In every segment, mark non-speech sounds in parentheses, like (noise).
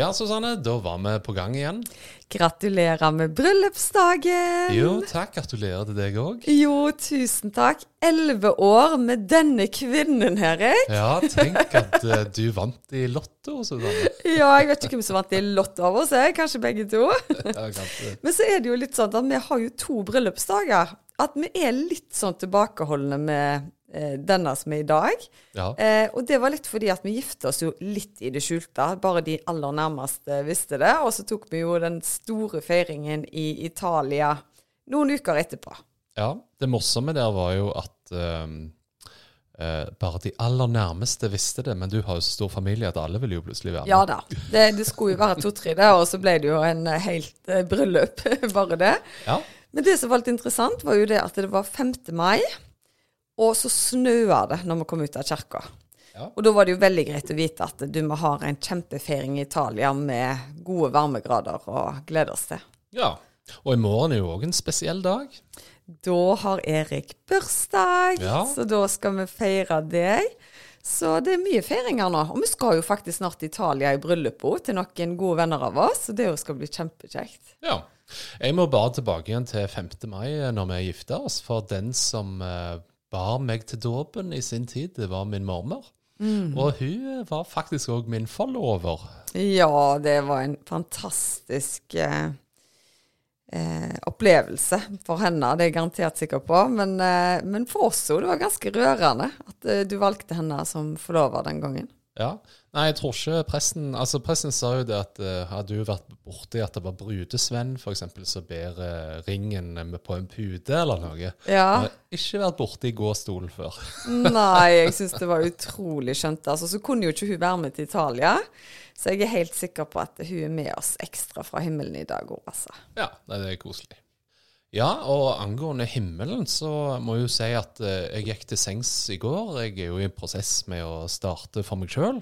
Ja, Susanne, da var vi på gang igjen. Gratulerer med bryllupsdagen! Jo, takk. Gratulerer til deg òg. Jo, tusen takk. Elleve år med denne kvinnen, Erik. Ja, tenk at uh, du vant i Lotto, Susanne. (laughs) Ja, jeg vet ikke hvem som vant i Lotto av oss, jeg. Kanskje begge to. (laughs) (laughs) Men så er det jo litt sånn at vi har jo to bryllupsdager. At vi er litt sånn tilbakeholdne med denne som er i dag. Ja. Eh, og det var litt fordi at vi gifta oss jo litt i det skjulte. Bare de aller nærmeste visste det. Og så tok vi jo den store feiringen i Italia noen uker etterpå. ja. Det morsomme der var jo at um, uh, bare de aller nærmeste visste det, men du har jo så stor familie at alle ville jo plutselig være med. Ja da. Det, det skulle jo være to-tre der, og så ble det jo en eh, helt uh, bryllup, (laughs) bare det. Ja. Men det som var litt interessant, var jo det at det var 5. mai, og så snøa det når vi kom ut av kirka. Ja. Og da var det jo veldig greit å vite at du må ha en kjempefeiring i Italia med gode varmegrader og glede oss til. ja. Og i morgen er jo òg en spesiell dag. Da har Erik bursdag, Ja. så da skal vi feire deg. Så det er mye feiringer nå. Og vi skal jo faktisk snart til Italia i bryllupet til noen gode venner av oss, så det jo skal bli kjempekjekt. Ja. Jeg må bare tilbake igjen til 5. mai eh, når vi gifter oss, for den som eh, bar meg til dåpen i sin tid, det var min mormor. Og hun var faktisk òg min forlover. Ja, det var en fantastisk eh, eh, opplevelse for henne, det er jeg garantert sikker på. Men, eh, men for oss òg, det var ganske rørende at eh, du valgte henne som forlover den gangen. Ja. Nei, jeg tror ikke presten Altså, presten sa jo det at uh, hadde hun vært borti at det var brudesvenn, f.eks., som ber uh, ringen med på en pude eller noe. Ja. Jeg har ikke vært borti gåstolen før. (laughs) Nei, jeg syns det var (laughs) utrolig skjønt. Altså, så kunne jo ikke hun være med til Italia. Så jeg er helt sikker på at hun er med oss ekstra fra himmelen i dag òg, altså. Ja, det er koselig. Ja, og angående himmelen, så må jeg jo si at eh, jeg gikk til sengs i går. Jeg er jo i en prosess med å starte for meg sjøl,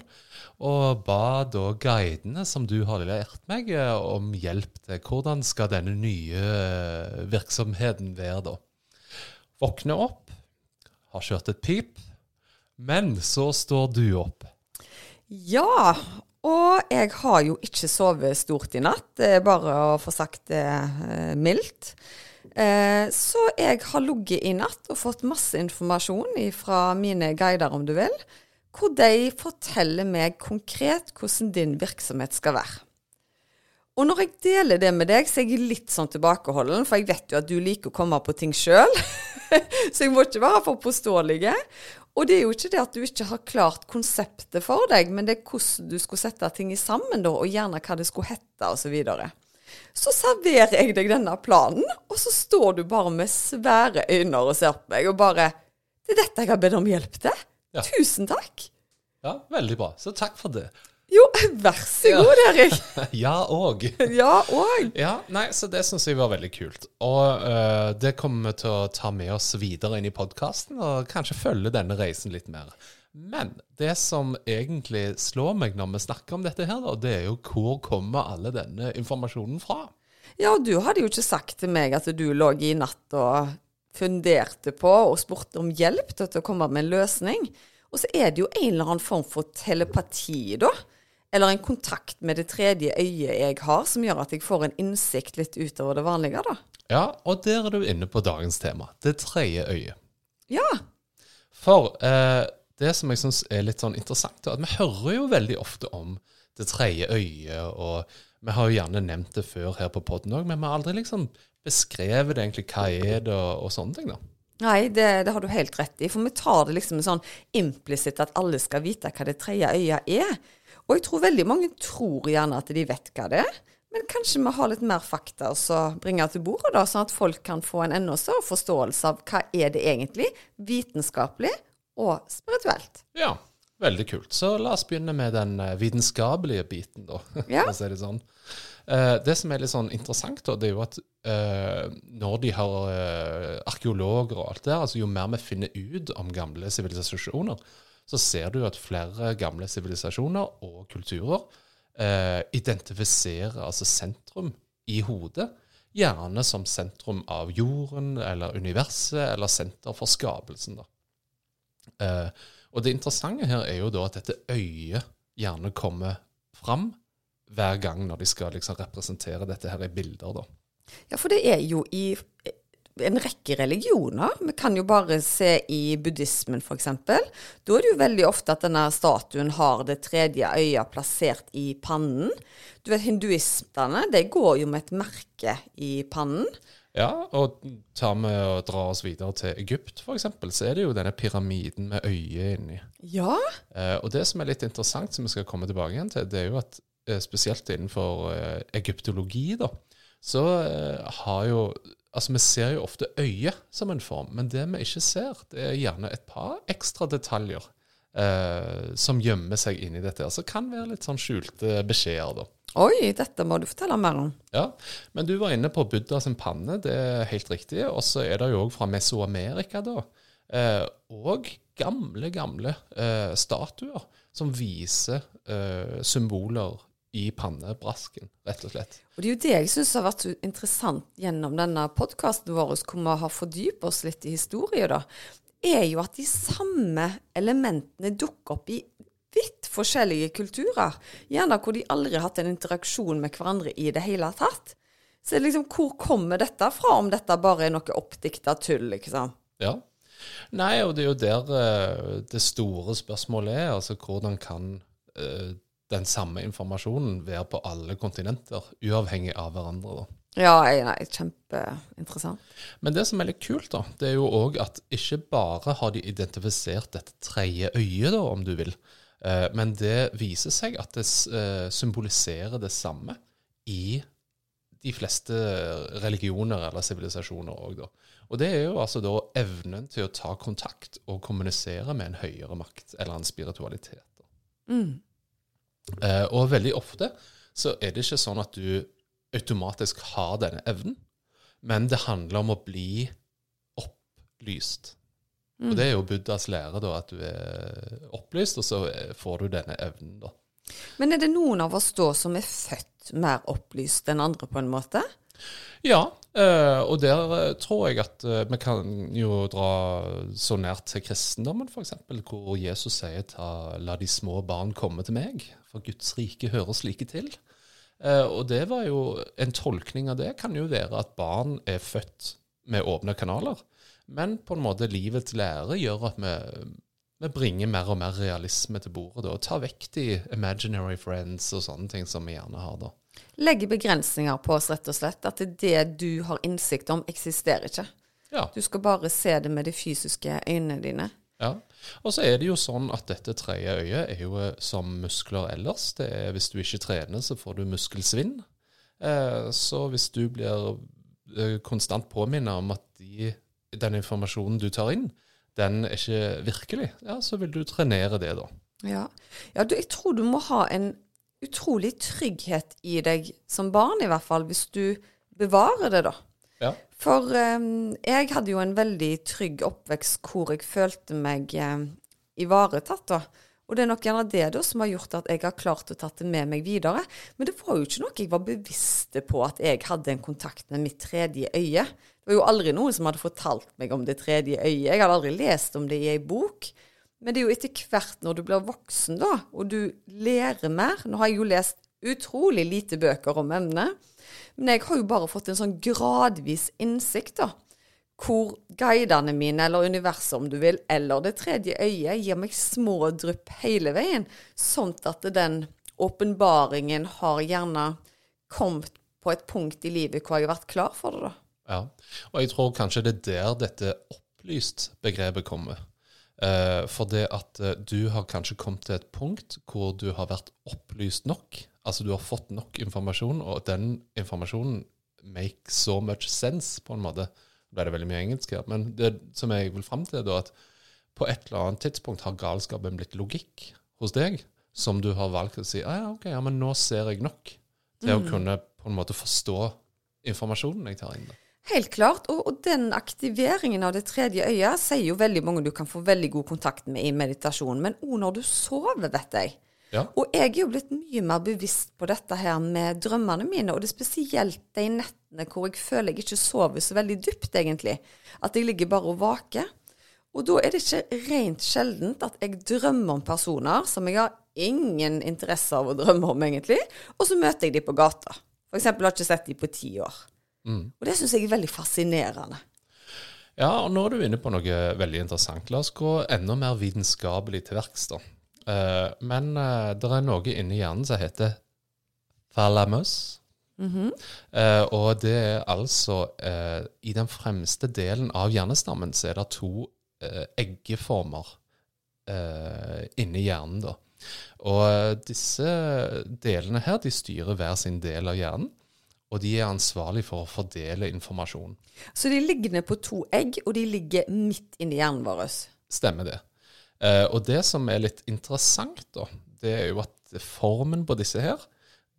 og ba da guidene som du har lært meg, eh, om hjelp til hvordan skal denne nye eh, virksomheten være da. Våkne opp, har kjørt et pip, men så står du opp. Ja, og jeg har jo ikke sovet stort i natt. Bare å få sagt det mildt. Eh, så jeg har ligget i natt og fått masse informasjon fra mine guider, om du vil, hvor de forteller meg konkret hvordan din virksomhet skal være. Og når jeg deler det med deg, så er jeg litt sånn tilbakeholden, for jeg vet jo at du liker å komme på ting sjøl. (laughs) så jeg må ikke være for påståelig. Og det er jo ikke det at du ikke har klart konseptet for deg, men det er hvordan du skulle sette ting i sammen, da, og gjerne hva det skulle hete, osv. Så, videre. Så serverer jeg deg denne planen, og så står du bare med svære øyne og ser på meg, og bare Det er dette jeg har bedt om hjelp til. Ja. Tusen takk. Ja, veldig bra. Så takk for det. Jo, (laughs) vær så god, Erik. (laughs) Ja, og. (laughs) Ja, og Ja, nei, så det syns jeg var veldig kult. Og eh, det kommer vi til å ta med oss videre inn i podkasten, og kanskje følge denne reisen litt mer. Men det som egentlig slår meg når vi snakker om dette her, det er jo hvor kommer alle denne informasjonen fra? Ja, du hadde jo ikke sagt til meg at du lå i natt og funderte på og spurte om hjelp til å komme med en løsning. Og så er det jo en eller annen form for telepati, da. Eller en kontakt med det tredje øyet jeg har, som gjør at jeg får en innsikt litt utover det vanlige, da. Ja, og der er du inne på dagens tema. Det tredje øyet. Ja. For eh, det som jeg syns er litt sånn interessant, er at vi hører jo veldig ofte om det tredje øyet, og vi har jo gjerne nevnt det før her på poden òg, men vi har aldri liksom beskrevet det egentlig hva er det, og, og sånne ting, da. Nei, det, det har du helt rett i. For vi tar det liksom sånn implisitt at alle skal vite hva det tredje øyet er. Og jeg tror veldig mange tror gjerne at de vet hva det er. Men kanskje vi har litt mer fakta å bringe til bordet, da, sånn at folk kan få en enda større forståelse av hva er det egentlig, vitenskapelig og spirituelt. Ja. Veldig kult. Så la oss begynne med den eh, vitenskapelige biten, da. (laughs) Ja. for å si det sånn. Eh, det som er litt sånn interessant, da, det er jo at eh, når de har arkeologer og alt det der, altså jo mer vi finner ut om gamle sivilisasjoner, så ser du at flere gamle sivilisasjoner og kulturer eh, identifiserer altså sentrum i hodet, gjerne som sentrum av jorden eller universet, eller senter for skapelsen. da. Eh, og det interessante her er jo da at dette øyet gjerne kommer fram hver gang når de skal liksom representere dette her i bilder. da. Ja, for det er jo i en rekke religioner. Vi kan jo bare se i buddhismen f.eks. Da er det jo veldig ofte at denne statuen har det tredje øyet plassert i pannen. Du vet, Hinduistene de går jo med et merke i pannen. Ja, og tar vi og drar oss videre til Egypt f.eks., så er det jo denne pyramiden med øyet inni. Ja, Eh, og det som er litt interessant, som vi skal komme tilbake igjen til, det er jo at eh, spesielt innenfor eh, egyptologi, da, så eh, har jo Altså, vi ser jo ofte øyet som en form, men det vi ikke ser, det er gjerne et par ekstra detaljer eh, som gjemmer seg inni dette. som kan være litt sånn skjulte beskjeder, da. Oi, dette må du fortelle mer om. Ja, men du var inne på Buddha sin panne, det er helt riktig. Og så er det jo òg fra Mesoamerika, da. Eh, og gamle, gamle eh, statuer som viser eh, symboler i pannebrasken, rett og slett. Og det er jo det jeg syns har vært så interessant gjennom denne podkasten vår, hvor vi har fordypet oss litt i historie, da, er jo at de samme elementene dukker opp i vidt forskjellige kulturer. Gjerne hvor de aldri har hatt en interaksjon med hverandre i det hele tatt. Så liksom, hvor kommer dette fra, om dette bare er noe oppdikta tull, liksom? Ja. Nei, og det er jo der eh, det store spørsmålet er. Altså hvordan kan eh, den samme informasjonen være på alle kontinenter, uavhengig av hverandre, da. Ja, nei, kjempeinteressant. Men det som er litt kult, da, det er jo òg at ikke bare har de identifisert dette tredje øyet, da, om du vil, men det viser seg at det eh, symboliserer det samme i de fleste religioner eller sivilisasjoner òg, da. Og det er jo altså da evnen til å ta kontakt og kommunisere med en høyere makt, eller en spiritualitet. Mm. Eh, og veldig ofte så er det ikke sånn at du automatisk har denne evnen, men det handler om å bli opplyst. Og det er jo Buddhas lære, da, at du er opplyst, og så får du denne evnen, da. Men er det noen av oss da som er født mer opplyst enn andre, på en måte? Ja, eh, og der eh, tror jeg at eh, vi kan jo dra så nært til kristendommen, f.eks., hvor Jesus sier ta, 'la de små barn komme til meg', for Guds rike hører slike til. Og det var jo En tolkning av det kan jo være at barn er født med åpne kanaler, men på en måte livets lære gjør at vi, vi bringer mer og mer realisme til bordet, da, og tar vekk de imaginary friends og sånne ting som vi gjerne har, da. Legge begrensninger på oss, rett og slett. At det du har innsikt om, eksisterer ikke. Ja. Du skal bare se det med de fysiske øynene dine. Ja, og så er det jo sånn at dette tredje øyet er jo eh, som muskler ellers. Det er Hvis du ikke trener, så får du muskelsvinn. Eh, så hvis du blir eh, konstant påminnet om at de, den informasjonen du tar inn, den er ikke virkelig, ja, så vil du trenere det, da. Ja, ja du, jeg tror du må ha en utrolig trygghet i deg som barn, i hvert fall, hvis du bevarer det, da. Ja. For um, jeg hadde jo en veldig trygg oppvekst hvor jeg følte meg um, ivaretatt, da. Og det er nok gjerne det da som har gjort at jeg har klart å tatt det med meg videre. Men det var jo ikke noe jeg var bevisst på at jeg hadde en kontakt med mitt tredje øye. Det var jo aldri noen som hadde fortalt meg om det tredje øyet. Jeg hadde aldri lest om det i ei bok. Men det er jo etter hvert når du blir voksen, da, og du lærer mer Nå har jeg jo lest utrolig lite bøker om emnet, men jeg har jo bare fått en sånn gradvis innsikt, da. Hvor guidene mine, eller universet om du vil, eller det tredje øyet, gir meg små drypp hele veien. Sånn at den åpenbaringen har gjerne kommet på et punkt i livet hvor jeg har vært klar for det, da. Ja, og jeg tror kanskje det er der dette opplyst-begrepet kommer. Eh, for det at eh, du har kanskje kommet til et punkt hvor du har vært opplyst nok. Altså du har fått nok informasjon, og den informasjonen makes so much sense, på en måte. Ble det veldig mye engelsk her, men det som jeg vil fram til, er at på et eller annet tidspunkt har galskapen blitt logikk hos deg, som du har valgt å si ah, ja, ok, ja, men nå ser jeg nok til å kunne på en måte forstå informasjonen jeg tar inn. da. Helt klart. Og, og den aktiveringen av det tredje øyet sier jo veldig mange du kan få veldig god kontakt med i meditasjon. Men òg når du sover, vet jeg. Ja. Og jeg er jo blitt mye mer bevisst på dette her med drømmene mine, og det er spesielt de nettene hvor jeg føler jeg ikke sover så veldig dypt, egentlig. At jeg ligger bare og vaker. Og da er det ikke rent sjeldent at jeg drømmer om personer som jeg har ingen interesse av å drømme om, egentlig, og så møter jeg dem på gata. Eksempel har jeg ikke sett dem på ti år. Og det syns jeg er veldig fascinerende. Ja, og nå er du inne på noe veldig interessant. La oss gå enda mer vitenskapelig til verks, da. Eh, men uh, det er noe inni hjernen som heter thalamus. Eh, og det er altså I den fremste delen av hjernestammen så er det to eggeformer inni hjernen, da. Og disse delene her, de styrer hver sin del av hjernen. Og de er ansvarlig for å fordele informasjon. Så de ligger ned på to egg, og de ligger midt inni hjernen vår. Stemmer det. Eh, og det som er litt interessant, da, det er jo at formen på disse her,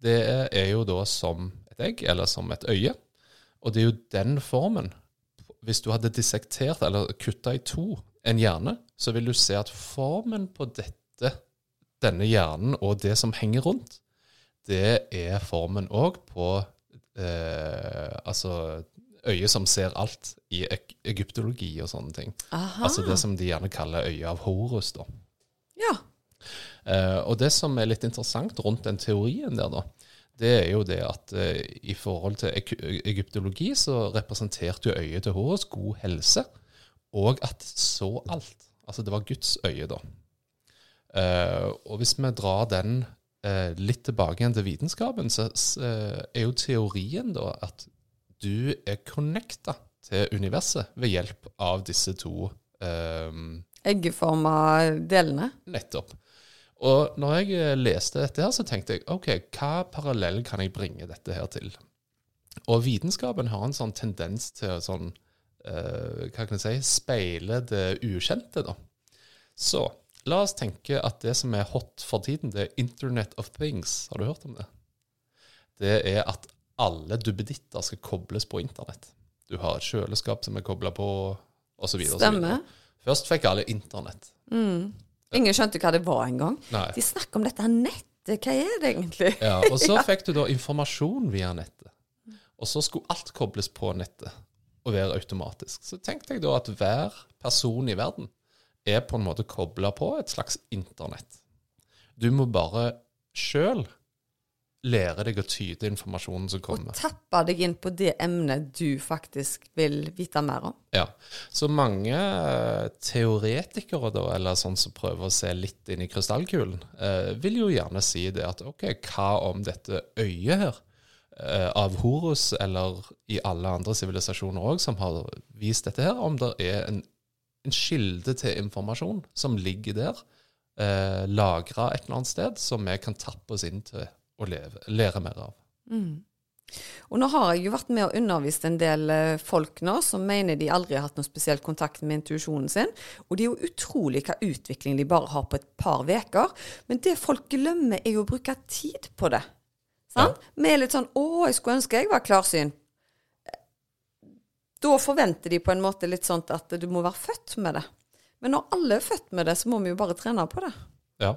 det er jo da som et egg, eller som et øye. Og det er jo den formen Hvis du hadde dissektert eller kutta i to en hjerne, så vil du se at formen på dette, denne hjernen og det som henger rundt, det er formen òg på eh, altså øyet som ser alt i egyptologi og sånne ting. Aha. Altså det som de gjerne kaller øyet av Horus. da. Ja. Uh, og det som er litt interessant rundt den teorien der, da, det er jo det at uh, i forhold til e egyptologi så representerte jo øyet til Horus god helse, og at så alt. Altså det var Guds øye, da. Uh, og hvis vi drar den litt tilbake igjen til vitenskapen, så er jo teorien da at du er connecta til universet ved hjelp av disse to um, Eggeforma delene. Nettopp. Og når jeg eh, leste dette her, så tenkte jeg OK, hva parallell kan jeg bringe dette her til? Og vitenskapen har en sånn tendens til å sånn uh, Hva kan jeg si speile det ukjente, da. Så la oss tenke at det som er hot for tiden, det er Internet of Things. Har du hørt om det? Det er at alle duppeditter skal kobles på internett. Du har et kjøleskap som er kobla på, osv. Stemmer. Først fikk alle internett. Ingen skjønte hva det var engang. De snakker om dette her nettet. Hva er det egentlig? Ja, og så (laughs) fikk du da informasjon via nettet. Og så skulle alt kobles på nettet og være automatisk. Så tenkte jeg da at hver person i verden er på en måte kobla på et slags internett. Du må bare sjøl lære deg å tyde informasjonen som kommer. Og tappe deg inn på det emnet du faktisk vil vite mer om. Ja, Så mange uh, teoretikere, da, eller sånn som prøver å se litt inn i krystallkulen, uh, vil jo gjerne si det at OK, hva om dette øyet her, eh, av Horus, eller i alle andre sivilisasjoner òg, som har vist dette her, om det er en, en kilde til informasjon som ligger der, eh, lagra et eller annet sted, som vi kan tappe oss inn til å leve, lære mer av. Og nå har jeg jo vært med og undervist en del eh, folk nå som mener de aldri har hatt noe spesielt kontakt med intuisjonen sin. Og det er jo utrolig hva utvikling de bare har på et par uker. Men det folk glemmer, er jo å bruke tid på det. Sant? Vi er litt sånn 'Å, jeg skulle ønske jeg var klarsyn'. Da forventer de på en måte litt sånn at du må være født med det. Men når alle er født med det, så må vi jo bare trene på det. Ja.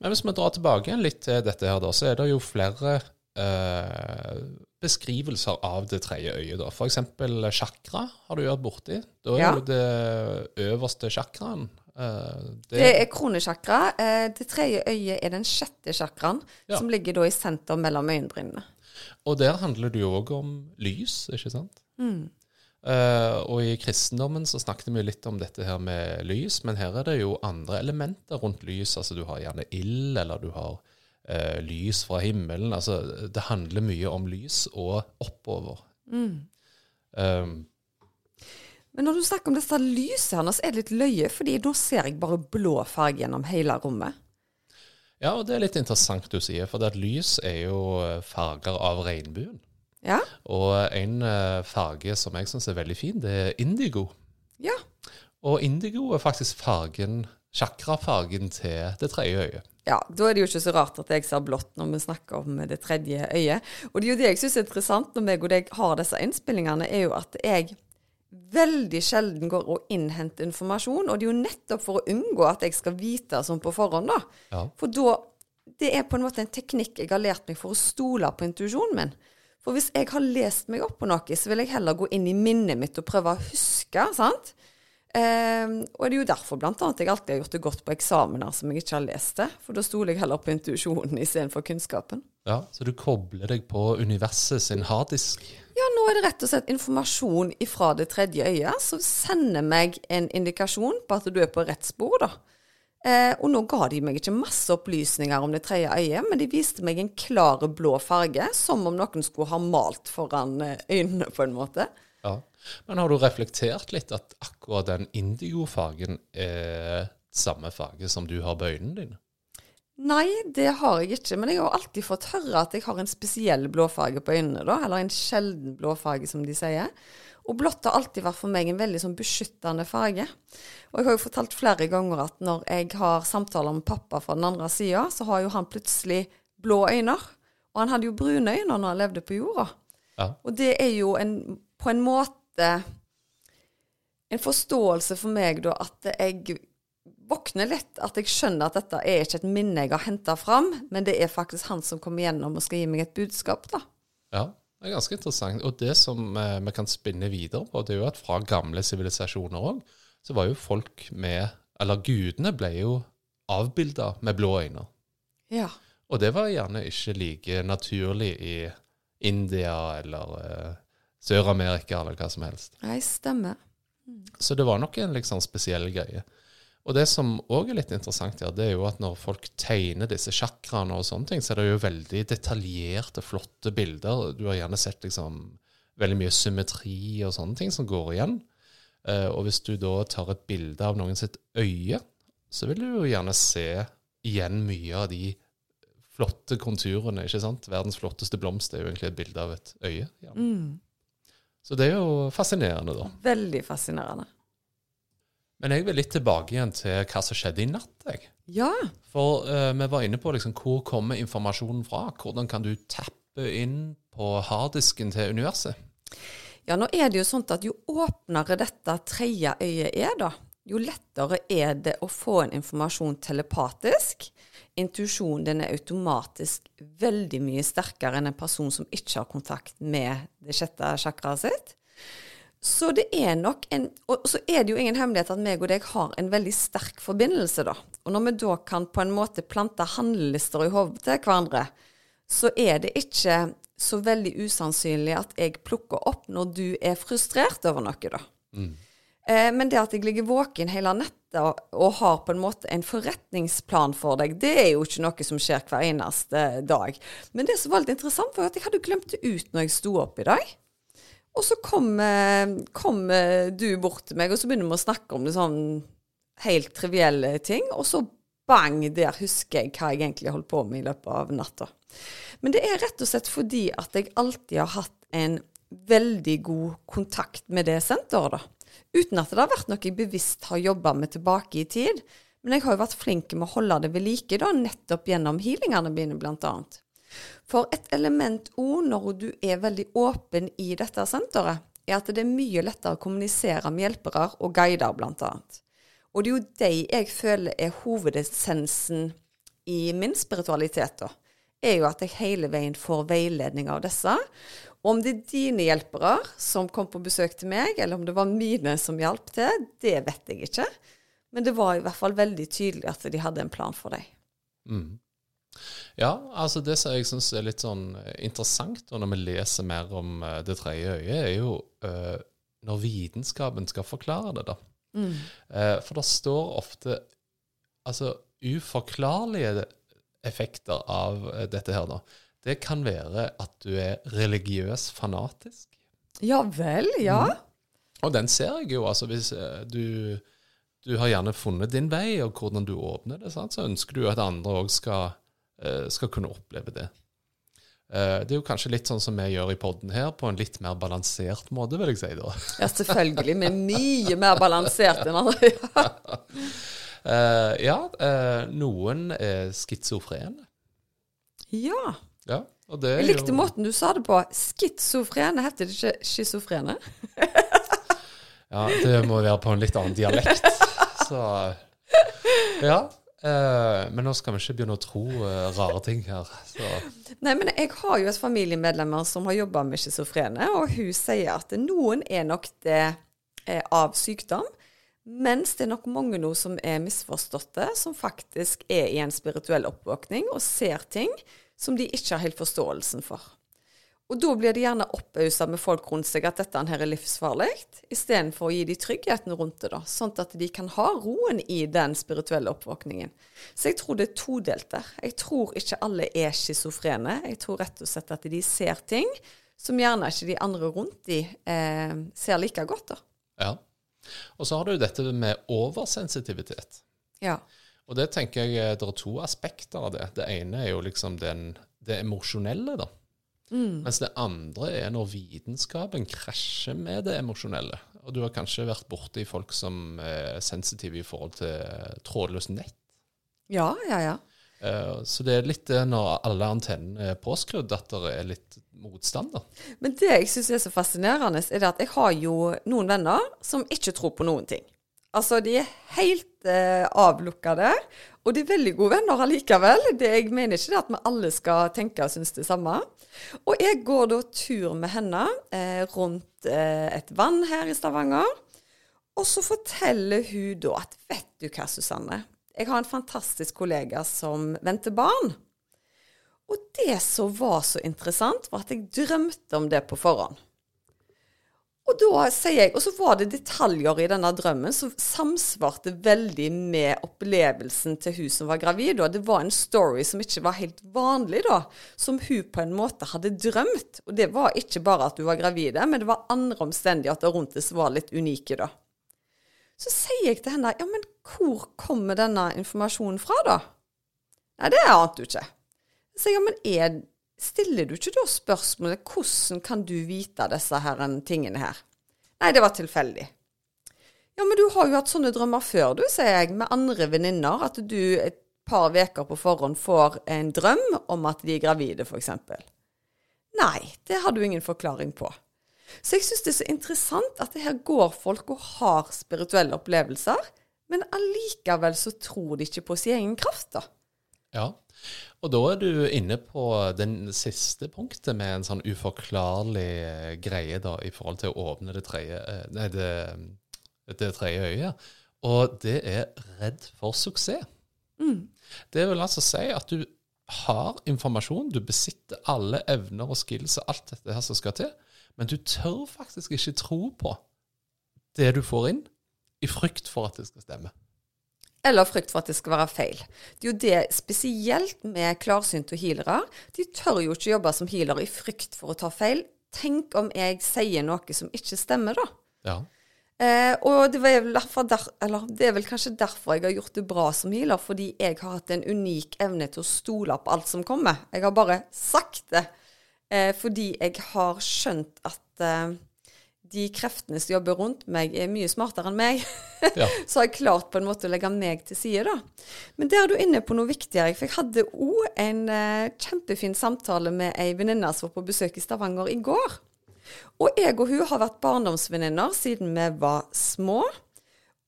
Men hvis vi drar tilbake litt til dette her, da, så er det jo flere eh, beskrivelser av det tredje øyet. da. Eksempel chakra har du vært borti. Da er Ja. jo det øverste chakraen. eh, det, Det er kronesjakra. Eh, Det tredje øyet er den sjette chakraen, Ja. som ligger da i senter mellom øyenbrynene. Og der handler det jo òg om lys, ikke sant? Mm. Eh, og i kristendommen så snakket vi litt om dette her med lys, men her er det jo andre elementer rundt lys. Altså du har gjerne ild, eller du har uh, lys fra himmelen. Altså det handler mye om lys og oppover. Mm. Um, Men når du snakker om disse lysene, så er det litt løye, fordi nå ser jeg bare blå farge gjennom hele rommet. ja, og det er litt interessant du sier, for det at lys er jo farger av regnbuen. Ja? Og en eh, farge som jeg syns er veldig fin, det er indigo. Ja. Og indigo er faktisk fargen, chakrafargen til det tredje øyet. Ja, da er det jo ikke så rart at jeg ser blått når vi snakker om det tredje øyet. Og det er jo det jeg syns er interessant når meg og deg har disse innspillingene, er jo at jeg veldig sjelden går og innhenter informasjon. Og det er jo nettopp for å unngå at jeg skal vite sånn på forhånd, da. Ja. For da Det er på en måte en teknikk jeg har lært meg for å stole på intuisjonen min. For hvis jeg har lest meg opp på noe, så vil jeg heller gå inn i minnet mitt og prøve å huske, sant. Ehm, og det er jo derfor annet jeg alltid har gjort det godt på eksamener som jeg ikke har lest det. For da stoler jeg heller på intuisjonen istedenfor kunnskapen. Ja, Så du kobler deg på universet sin harddisk? Ja, nå er det rett og slett informasjon ifra det tredje øyet som sender meg en indikasjon på at du er på rett spor, da. Eh, og nå ga de meg ikke masse opplysninger om det tredje øyet, men de viste meg en klar blå farge, som om noen skulle ha malt foran eh, øynene, på en måte. Ja. Men har du reflektert litt at akkurat den indigofargen er samme farge som du har på øynene dine? Nei, det har jeg ikke, men jeg har alltid fått høre at jeg har en spesiell blåfarge på øynene, da, eller en sjelden blåfarge, som de sier. Og blått har alltid vært for meg en veldig sånn beskyttende farge. Og jeg har jo fortalt flere ganger at når jeg har samtaler med pappa fra den andre sida, så har jo han plutselig blå øyne. Og han hadde jo brune øyne når han levde på jorda. Ja. Og det er jo en, på en måte en forståelse for meg, da, at jeg våkner litt. At jeg skjønner at dette er ikke et minne jeg har henta fram, men det er faktisk han som kommer gjennom og skal gi meg et budskap, da. Ja, det er ganske interessant. Og det som eh, vi kan spinne videre på, det er jo at fra gamle sivilisasjoner òg, så var jo folk med Eller gudene ble jo avbilda med blå øyne. Ja. Og det var gjerne ikke like naturlig i India eller eh, Sør-Amerika eller hva som helst. Nei, stemmer. Så det var nok en liksom spesiell greie. Og det som òg er litt interessant her, det er jo at når folk tegner disse chakraene og sånne ting, så er det jo veldig detaljerte, flotte bilder. Du har gjerne sett liksom veldig mye symmetri og sånne ting som går igjen. Eh, og hvis du da tar et bilde av noen sitt øye, så vil du jo gjerne se igjen mye av de flotte konturene, ikke sant? Verdens flotteste blomst er jo egentlig et bilde av et øye. Mm. Så det er jo fascinerende, da. Veldig fascinerende. Men jeg vil litt tilbake igjen til hva som skjedde i natt. jeg. Ja. For uh, vi var inne på liksom, hvor kommer informasjonen fra? Hvordan kan du tappe inn på harddisken til universet? Ja, nå er det jo sånn at jo åpnere dette tredje øyet er, da, jo lettere er det å få en informasjon telepatisk. Intuisjonen din er automatisk veldig mye sterkere enn en person som ikke har kontakt med det sjette chakraet sitt. Så det er nok en Og så er det jo ingen hemmelighet at meg og deg har en veldig sterk forbindelse, da. Og når vi da kan på en måte plante handlelister i hodet til hverandre, så er det ikke så veldig usannsynlig at jeg plukker opp når du er frustrert over noe, da. Eh, men det at jeg ligger våken hele nettet og, og har på en måte en forretningsplan for deg, det er jo ikke noe som skjer hver eneste dag. Men det som var litt interessant, var at jeg hadde glemt det ut når jeg sto opp i dag. Og så kom, eh, kom du bort til meg, og så begynner vi å snakke om det sånn helt trivielle ting. Og så bang, der husker jeg hva jeg egentlig holdt på med i løpet av natta. Men det er rett og slett fordi at jeg alltid har hatt en veldig god kontakt med det senteret, da. Uten at det har vært noe jeg bevisst har jobba med tilbake i tid. Men jeg har jo vært flink med å holde det ved like, da, nettopp gjennom healingene mine, blant annet. For et element òg når du er veldig åpen i dette senteret, er at det er mye lettere å kommunisere med hjelpere og guider, annet. Og det er jo de jeg føler er hovedessensen i min spiritualitet, da. Er jo at jeg hele veien får veiledning av disse. Og om det er dine hjelpere som kom på besøk til meg, eller om det var mine som hjalp til, det vet jeg ikke. Men det var i hvert fall veldig tydelig at de hadde en plan for deg. Mm. Ja, altså det som jeg syns er litt sånn interessant, og når vi leser mer om eh, det tredje øyet, er jo uh, når vitenskapen skal forklare det, da. Eh, for det står ofte altså uforklarlige effekter av eh, dette her, da. Det kan være at du er religiøs fanatisk. Ja vel, ja. Og den ser jeg jo, altså hvis eh, du, du har gjerne funnet din vei, og hvordan du åpner det, sant? så ønsker du at andre òg skal, eh, skal kunne oppleve det. Eh, Det er jo kanskje litt sånn som vi gjør i podden her, på en litt mer balansert måte, vil jeg si da. (laughs) Ja, selvfølgelig. Vi er mye mer balansert enn andre. (laughs) (laughs) Eh, ja, uh, noen er schizofrene. Ja. Ja, og det er Jeg likte jo måten du sa det på. Schizofrene, heter det ikke schizofrene? Ja, det må være på en litt annen dialekt. Så Ja. Eh, men nå skal vi ikke begynne å tro uh, rare ting her. Så Nei, men jeg har jo et familiemedlemmer som har jobba med schizofrene, og hun sier at noen er nok det eh, av sykdom, mens det er nok mange nå som er misforståtte, som faktisk er i en spirituell oppvåkning og ser ting som de ikke har helt forståelsen for. Og da blir de gjerne oppausa med folk rundt seg at dette her er livsfarlig, istedenfor å gi de tryggheten rundt det, da, sånn at de kan ha roen i den spirituelle oppvåkningen. Så jeg tror det er todelt der. Jeg tror ikke alle er schizofrene. Jeg tror rett og slett at de ser ting som gjerne ikke de andre rundt de eh, ser like godt, da. ja. Og så har du dette med oversensitivitet. Ja. Og det tenker jeg eh, det er to aspekter av det. Det ene er jo liksom den, det emosjonelle, da. Mens det andre er når vitenskapen krasjer med det emosjonelle. Og du har kanskje vært borti folk som er sensitive i forhold til trådløst nett. Ja, ja, ja. Eh, Så det er litt det når alle antennene er påskrudd, at det er litt motstand, da. Men det jeg syns er så fascinerende, er det at jeg har jo noen venner som ikke tror på noen ting. Altså, de er helt eh, avlukkede, og de er veldig gode venner allikevel. Det, jeg mener ikke det at vi alle skal tenke og synes det samme. Og jeg går da tur med henne eh, rundt eh, et vann her i Stavanger. Og så forteller hun da at vet du hva, Susanne, jeg har en fantastisk kollega som venter barn. Og det som var så interessant, var at jeg drømte om det på forhånd. Og da sier jeg, og så var det detaljer i denne drømmen som samsvarte veldig med opplevelsen til hun som var gravid. Og det var en story som ikke var helt vanlig, da. Som hun på en måte hadde drømt. Og det var ikke bare at hun var gravid, men det var andre omstendigheter rundt det som var litt unike, da. Så sier jeg til henne, ja, men hvor kommer denne informasjonen fra, da? Nei, det ante du ikke. Så jeg, ja, men er, stiller du ikke da spørsmålet hvordan kan du vite disse her tingene her? Nei, det var tilfeldig. Ja, men du har jo hatt sånne drømmer før, du, sier jeg, med andre venninner. At du et par uker på forhånd får en drøm om at de er gravide, f.eks. Nei, det har du ingen forklaring på. Så jeg syns det er så interessant at det her går folk og har spirituelle opplevelser, men allikevel så tror de ikke på sin egen kraft, da. Ja. Og da er du inne på den siste punktet med en sånn uforklarlig eh, greie da, i forhold til å åpne det tredje eh, Nei, det, det tredje øyet. Og det er redd for suksess. Det vil altså si at du har informasjon, du besitter alle evner og skills og alt dette her som skal til, men du tør faktisk ikke tro på det du får inn, i frykt for at det skal stemme. Eller frykt for at det skal være feil. Det er jo det spesielt med klarsynte og healere. De tør jo ikke jobbe som healer i frykt for å ta feil. Tenk om jeg sier noe som ikke stemmer, da. Ja. Eh, og det, der, eller det er vel kanskje derfor jeg har gjort det bra som healer, fordi jeg har hatt en unik evne til å stole på alt som kommer. Jeg har bare sagt det. Eh, fordi jeg har skjønt at eh, de kreftene som jobber rundt meg, er mye smartere enn meg. (laughs) Ja. Så har jeg klart på en måte å legge meg til side, da. Men der er du inne på noe viktigere. For jeg hadde òg en uh, kjempefin samtale med ei venninne som var på besøk i Stavanger i går. Og jeg og hun har vært barndomsvenninner siden vi var små,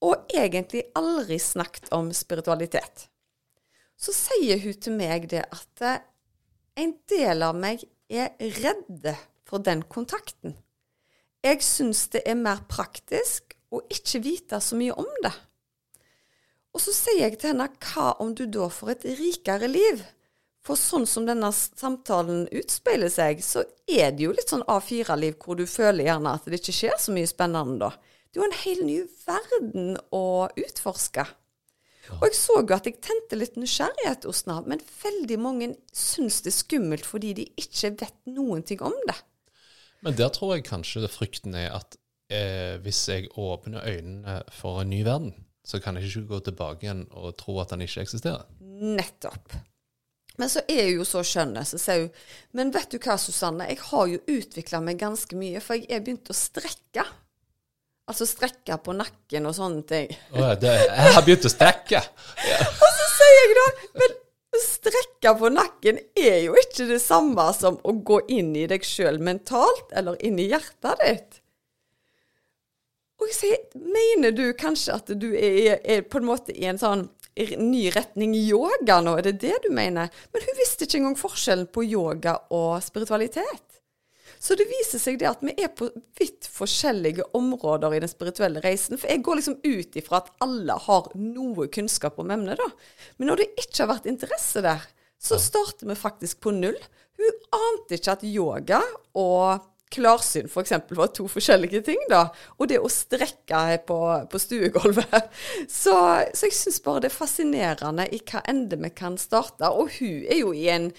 og egentlig aldri snakket om spiritualitet. Så sier hun til meg det at uh, en del av meg er redd for den kontakten. Jeg syns det er mer praktisk å ikke vite så mye om det. Og så sier jeg til henne, hva om du da får et rikere liv? For sånn som denne samtalen utspeiler seg, så er det jo litt sånn A4-liv hvor du føler gjerne at det ikke skjer så mye spennende da. Det er jo en hel ny verden å utforske. Og jeg så jo at jeg tente litt nysgjerrighet hos henne, men veldig mange syns det er skummelt fordi de ikke vet noen ting om det. Men der tror jeg kanskje det frykten er at eh, hvis jeg åpner øynene for en ny verden, så kan jeg ikke gå tilbake igjen og tro at den ikke eksisterer. Nettopp. Men så er hun jo så skjønn, så sier hun Men vet du hva, Susanne, jeg har jo utvikla meg ganske mye, for jeg er begynt å strekke. Altså strekke på nakken og sånne ting. Å, det, jeg har begynt å strekke. (laughs) Og så sier jeg da Men strekke på nakken er jo ikke det samme som å gå inn i deg sjøl mentalt, eller inn i hjertet ditt. Og jeg sier, mener du kanskje at du er, er på en måte i en sånn ny retning yoga nå, er det det du mener? Men hun visste ikke engang forskjellen på yoga og spiritualitet. Så det viser seg det at vi er på vidt forskjellige områder i den spirituelle reisen. For jeg går liksom ut ifra at alle har noe kunnskap om emnet, da. Men når det ikke har vært interesse der, så starter vi faktisk på null. Hun ante ikke at yoga og klarsyn f.eks. var to forskjellige ting, da. Og det å strekke på, på stuegulvet. (laughs) Så, så jeg syns bare det er fascinerende i hva ende vi kan starte. Og hun er jo i en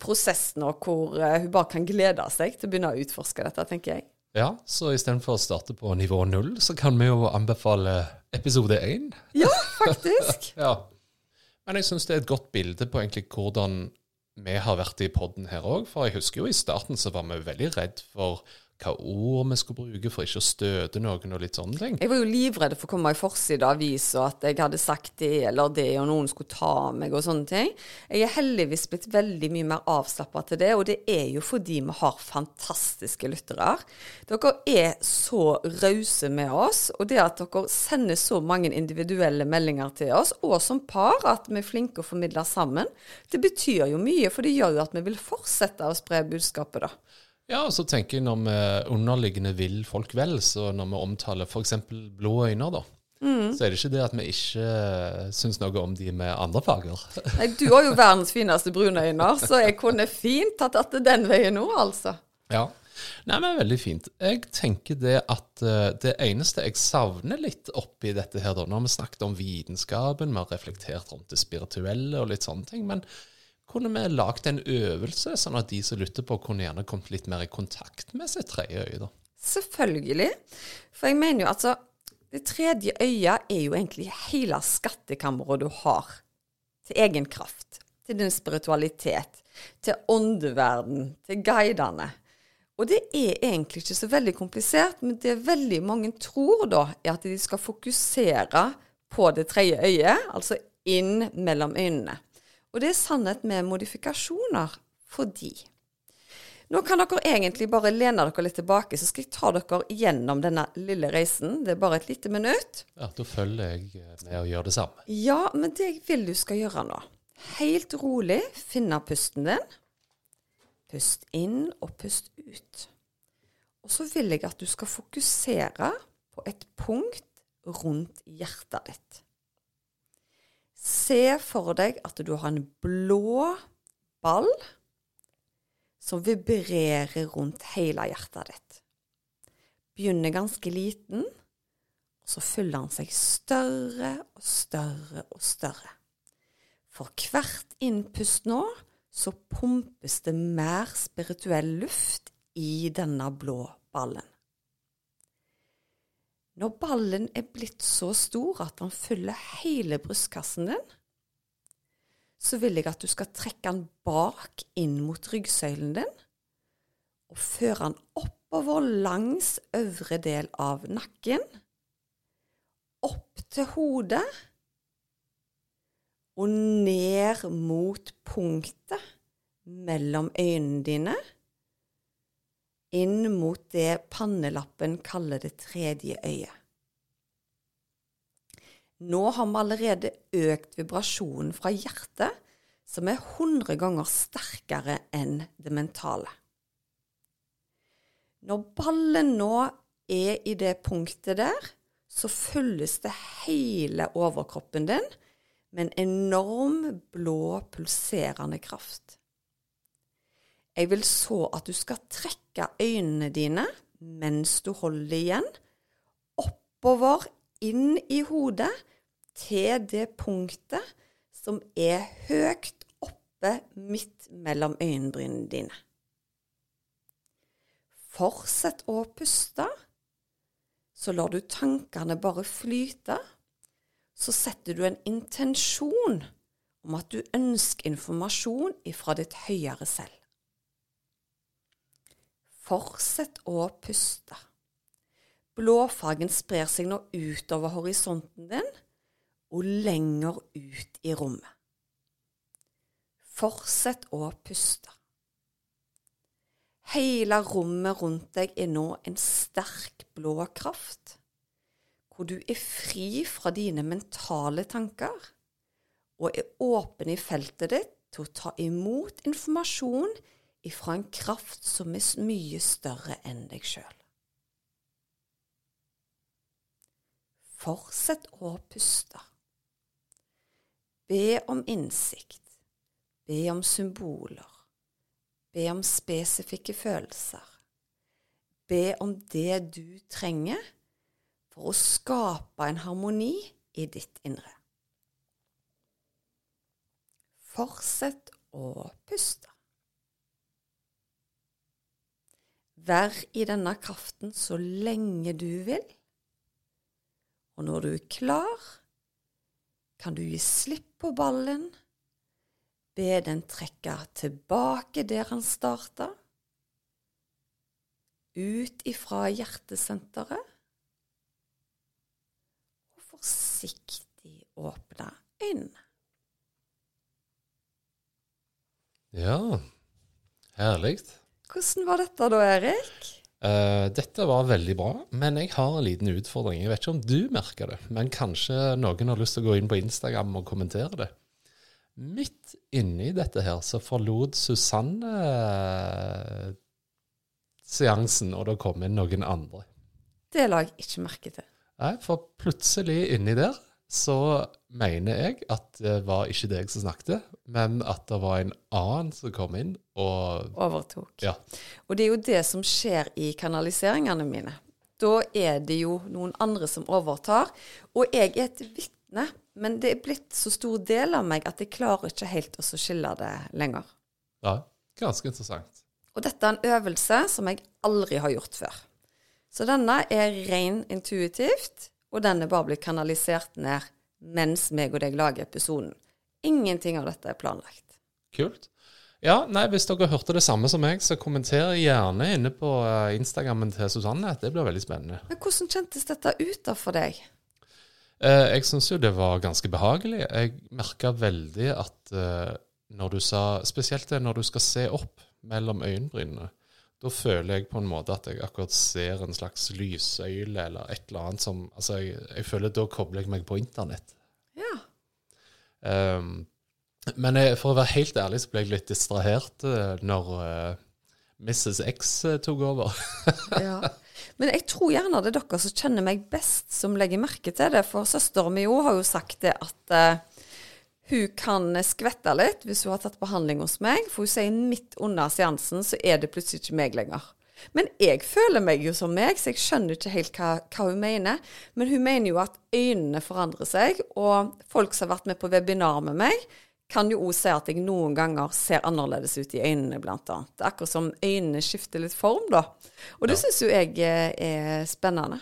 prosess nå hvor uh, hun bare kan glede seg til å begynne å utforske dette, tenker jeg. Ja, så istedenfor å starte på nivå null, så kan vi jo anbefale episode én. Ja, faktisk. (laughs) ja. Men jeg syns det er et godt bilde på egentlig hvordan vi har vært i poden her òg. For jeg husker jo i starten så var vi veldig redd for hva ord vi skulle bruke for ikke å støte noen og litt sånne ting. Jeg var jo livredd for å komme i forside av avisa at jeg hadde sagt det eller det, og noen skulle ta meg og sånne ting. Jeg er heldigvis blitt veldig mye mer avslappa til det, og det er jo fordi vi har fantastiske lyttere. Dere er så rause med oss, og det at dere sender så mange individuelle meldinger til oss, og som par, at vi er flinke å formidle sammen, det betyr jo mye, for det gjør jo at vi vil fortsette å spre budskapet, da. Ja, og så tenker jeg når vi underliggende vil folk vel, så når vi omtaler f.eks. blå øyne, da, mm. så er det ikke det at vi ikke syns noe om de med andre farger. (laughs) Nei, du har jo verdens fineste brune øyne, så jeg kunne fint tatt det den veien nå, altså. Ja. Nei, men veldig fint. Jeg tenker det at uh, det eneste jeg savner litt oppi dette her, da Nå har vi snakket om vitenskapen, vi har reflektert rundt det spirituelle og litt sånne ting. men kunne vi lagd en øvelse, sånn at de som lytter på, kunne gjerne kommet litt mer i kontakt med sitt tredje øye? da? Selvfølgelig. For jeg mener jo altså Det tredje øyet er jo egentlig hele skattkammeret du har til egen kraft, til din spiritualitet, til åndeverden, til guidene. Og det er egentlig ikke så veldig komplisert, men det veldig mange tror da, er at de skal fokusere på det tredje øyet, altså inn mellom øynene. Og det er sannhet med modifikasjoner fordi Nå kan dere egentlig bare lene dere litt tilbake, så skal jeg ta dere gjennom denne lille reisen. Det er bare et lite minutt. Ja, Da følger jeg med å gjøre det samme. Ja, men det jeg vil du skal gjøre nå Helt rolig finne pusten din. Pust inn og pust ut. Og så vil jeg at du skal fokusere på et punkt rundt hjertet ditt. Se for deg at du har en blå ball som vibrerer rundt hele hjertet ditt. Begynner ganske liten, og så fyller han seg større og større og større. For hvert innpust nå så pumpes det mer spirituell luft i denne blå ballen. Når ballen er blitt så stor at den fyller hele brystkassen din, så vil jeg at du skal trekke den bak inn mot ryggsøylen din, og føre den oppover langs øvre del av nakken, opp til hodet, og ned mot punktet mellom øynene dine inn mot det pannelappen kaller det tredje øyet. Nå har vi allerede økt vibrasjonen fra hjertet, som er 100 ganger sterkere enn det mentale. Når ballen nå er i det punktet der, så fylles det hele overkroppen din med en enorm blå, pulserende kraft. Jeg vil så at du skal trekke øynene dine mens du holder igjen, oppover, inn i hodet, til det punktet som er høyt oppe midt mellom øyenbrynene dine. Fortsett å puste, så lar du tankene bare flyte. Så setter du en intensjon om at du ønsker informasjon ifra ditt høyere selv. Fortsett å puste. Blåfargen sprer seg nå utover horisonten din og lenger ut i rommet. Fortsett å puste. Hele rommet rundt deg er nå en sterk blå kraft, hvor du er fri fra dine mentale tanker og er åpen i feltet ditt til å ta imot informasjon ifra en kraft som er mye større enn deg sjøl. Fortsett å puste. Be om innsikt. Be om symboler. Be om spesifikke følelser. Be om det du trenger for å skape en harmoni i ditt indre. Fortsett å puste. Vær i denne kraften så lenge du vil, og når du er klar, kan du gi slipp på ballen, be den trekke tilbake der han starta, ut ifra hjertesenteret, og forsiktig åpne øynene. Ja, herlig. Hvordan var dette da, Erik? Uh, dette var veldig bra, men jeg har en liten utfordring. Jeg vet ikke om du merker det, men kanskje noen har lyst til å gå inn på Instagram og kommentere det. Midt inni dette her så forlot Susanne eh, seansen, og det kom inn noen andre. Det la jeg ikke merke til. Nei, for plutselig inni der så mener jeg at det var ikke deg som snakket, men at det var en annen som kom inn og Overtok. Ja. Og det er jo det som skjer i kanaliseringene mine. Da er det jo noen andre som overtar, og jeg er et vitne. Men det er blitt så stor del av meg at jeg klarer ikke helt å skille det lenger. ja, ganske interessant. Og dette er en øvelse som jeg aldri har gjort før. Så denne er ren intuitivt, og den er bare blitt kanalisert ned mens meg og deg lager episoden. Ingenting av dette er planlagt. Kult. Ja, nei, Hvis dere hørte det samme som meg, så kommenter gjerne inne på eh, Instagrammen til Susanne. Det blir veldig spennende. Men hvordan kjentes dette ut da for deg? Eh, jeg syns jo det var ganske behagelig. Jeg merka veldig at eh, når du sa Spesielt når du skal se opp mellom øyenbrynene. Da føler jeg på en måte at jeg akkurat ser en slags lyssøyle eller et eller annet som Altså, jeg, jeg føler da kobler jeg meg på internett. Ja. Um, men jeg, for å være helt ærlig så ble jeg litt distrahert uh, når uh, Mrs. X uh, tok over. (laughs) ja. Men jeg tror gjerne det er dere som kjenner meg best, som legger merke til det. For søsteren min har jo sagt det at eh, hun kan skvette litt hvis hun har tatt behandling hos meg. For hun sier midt under seansen så er det plutselig ikke meg lenger. Men jeg føler meg jo som meg, så jeg skjønner ikke helt hva, hva hun mener. Men hun mener jo at øynene forandrer seg, og folk som har vært med på webinar med meg, kan jo òg si at jeg noen ganger ser annerledes ut i øynene, blant annet. Det er akkurat som øynene skifter litt form, da. Og det Ja. syns jo jeg er spennende.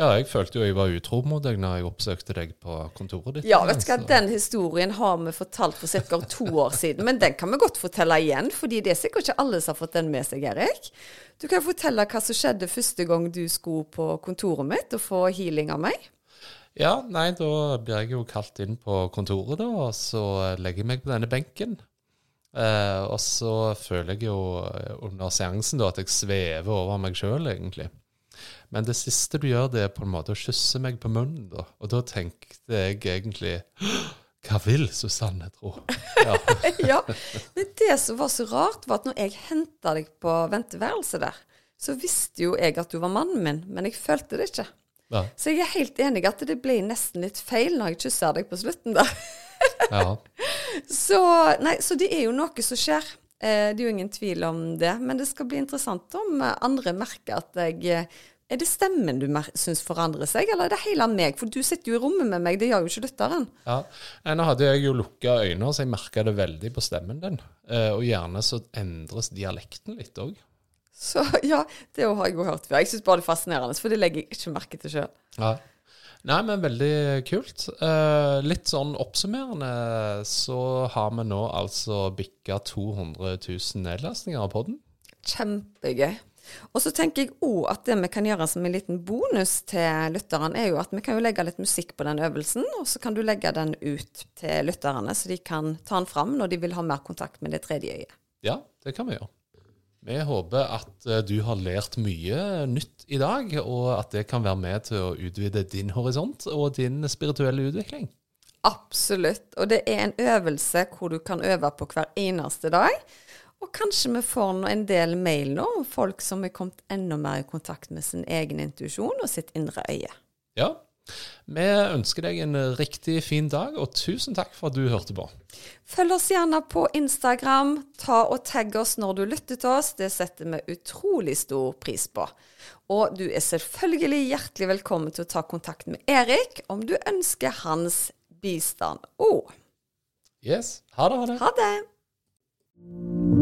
Ja, jeg følte jo jeg var utro mot deg når jeg oppsøkte deg på kontoret ditt. Ja, vet du hva, den historien har vi fortalt for ca. to år siden, men den kan vi godt fortelle igjen, fordi det er sikkert ikke alle som har fått den med seg, Erik. Du kan fortelle hva som skjedde første gang du skulle på kontoret mitt og få healing av meg. Ja, nei, da blir jeg jo kalt inn på kontoret, da, og så legger jeg meg på denne benken. Eh, og så føler jeg jo under seansen da at jeg svever over meg sjøl, egentlig. Men det siste du gjør, det er på en måte å kysse meg på munnen, da. Og da tenkte jeg egentlig Hva vil Susanne tro? Ja. (laughs) ja, Men det som var så rart, var at når jeg henta deg på venteværelset der, så visste jo jeg at du var mannen min, men jeg følte det ikke. ja. Så jeg er helt enig at det ble nesten litt feil når jeg kyssa deg på slutten der. ja. (laughs) Så, nei, så det er jo noe som skjer. Eh, det er jo ingen tvil om det. Men det skal bli interessant om andre merker at jeg eh, Er det stemmen du syns forandrer seg, eller er det hele meg? For du sitter jo i rommet med meg, det gjør jo ikke lytteren. Ja, Nå hadde jeg jo lukka øyne, så jeg merka det veldig på stemmen din. Eh, og gjerne så endres dialekten litt òg. Så ja, det har jeg jo hørt før. Jeg syns bare det er fascinerende, for det legger jeg ikke merke til sjøl. Ja. Nei, men veldig kult. Eh, litt sånn oppsummerende så har vi nå altså bikka 200 000 nedlastninger av poden. Kjempegøy. Og så tenker jeg òg at det vi kan gjøre som en liten bonus til lytterne, er jo at vi kan jo legge litt musikk på den øvelsen, og så kan du legge den ut til lytterne, så de kan ta den fram når de vil ha mer kontakt med det tredje øyet. Ja, det kan vi gjøre. Vi håper at eh, du har lært mye nytt i dag, og at det kan være med til å utvide din horisont og din spirituelle utvikling. Absolutt. Og det er en øvelse hvor du kan øve på hver eneste dag. Og kanskje vi får en del mail nå om folk som er kommet enda mer i kontakt med sin egen intuisjon og sitt indre øye. Ja. Vi ønsker deg en riktig fin dag, og tusen takk for at du hørte på. Følg oss gjerne på Instagram. Ta og tagg oss når du lytter til oss. Det setter vi utrolig stor pris på. Og du er selvfølgelig hjertelig velkommen til å ta kontakt med Erik om du ønsker hans bistand òg. Yes. Ha det. Ha det. Ha det!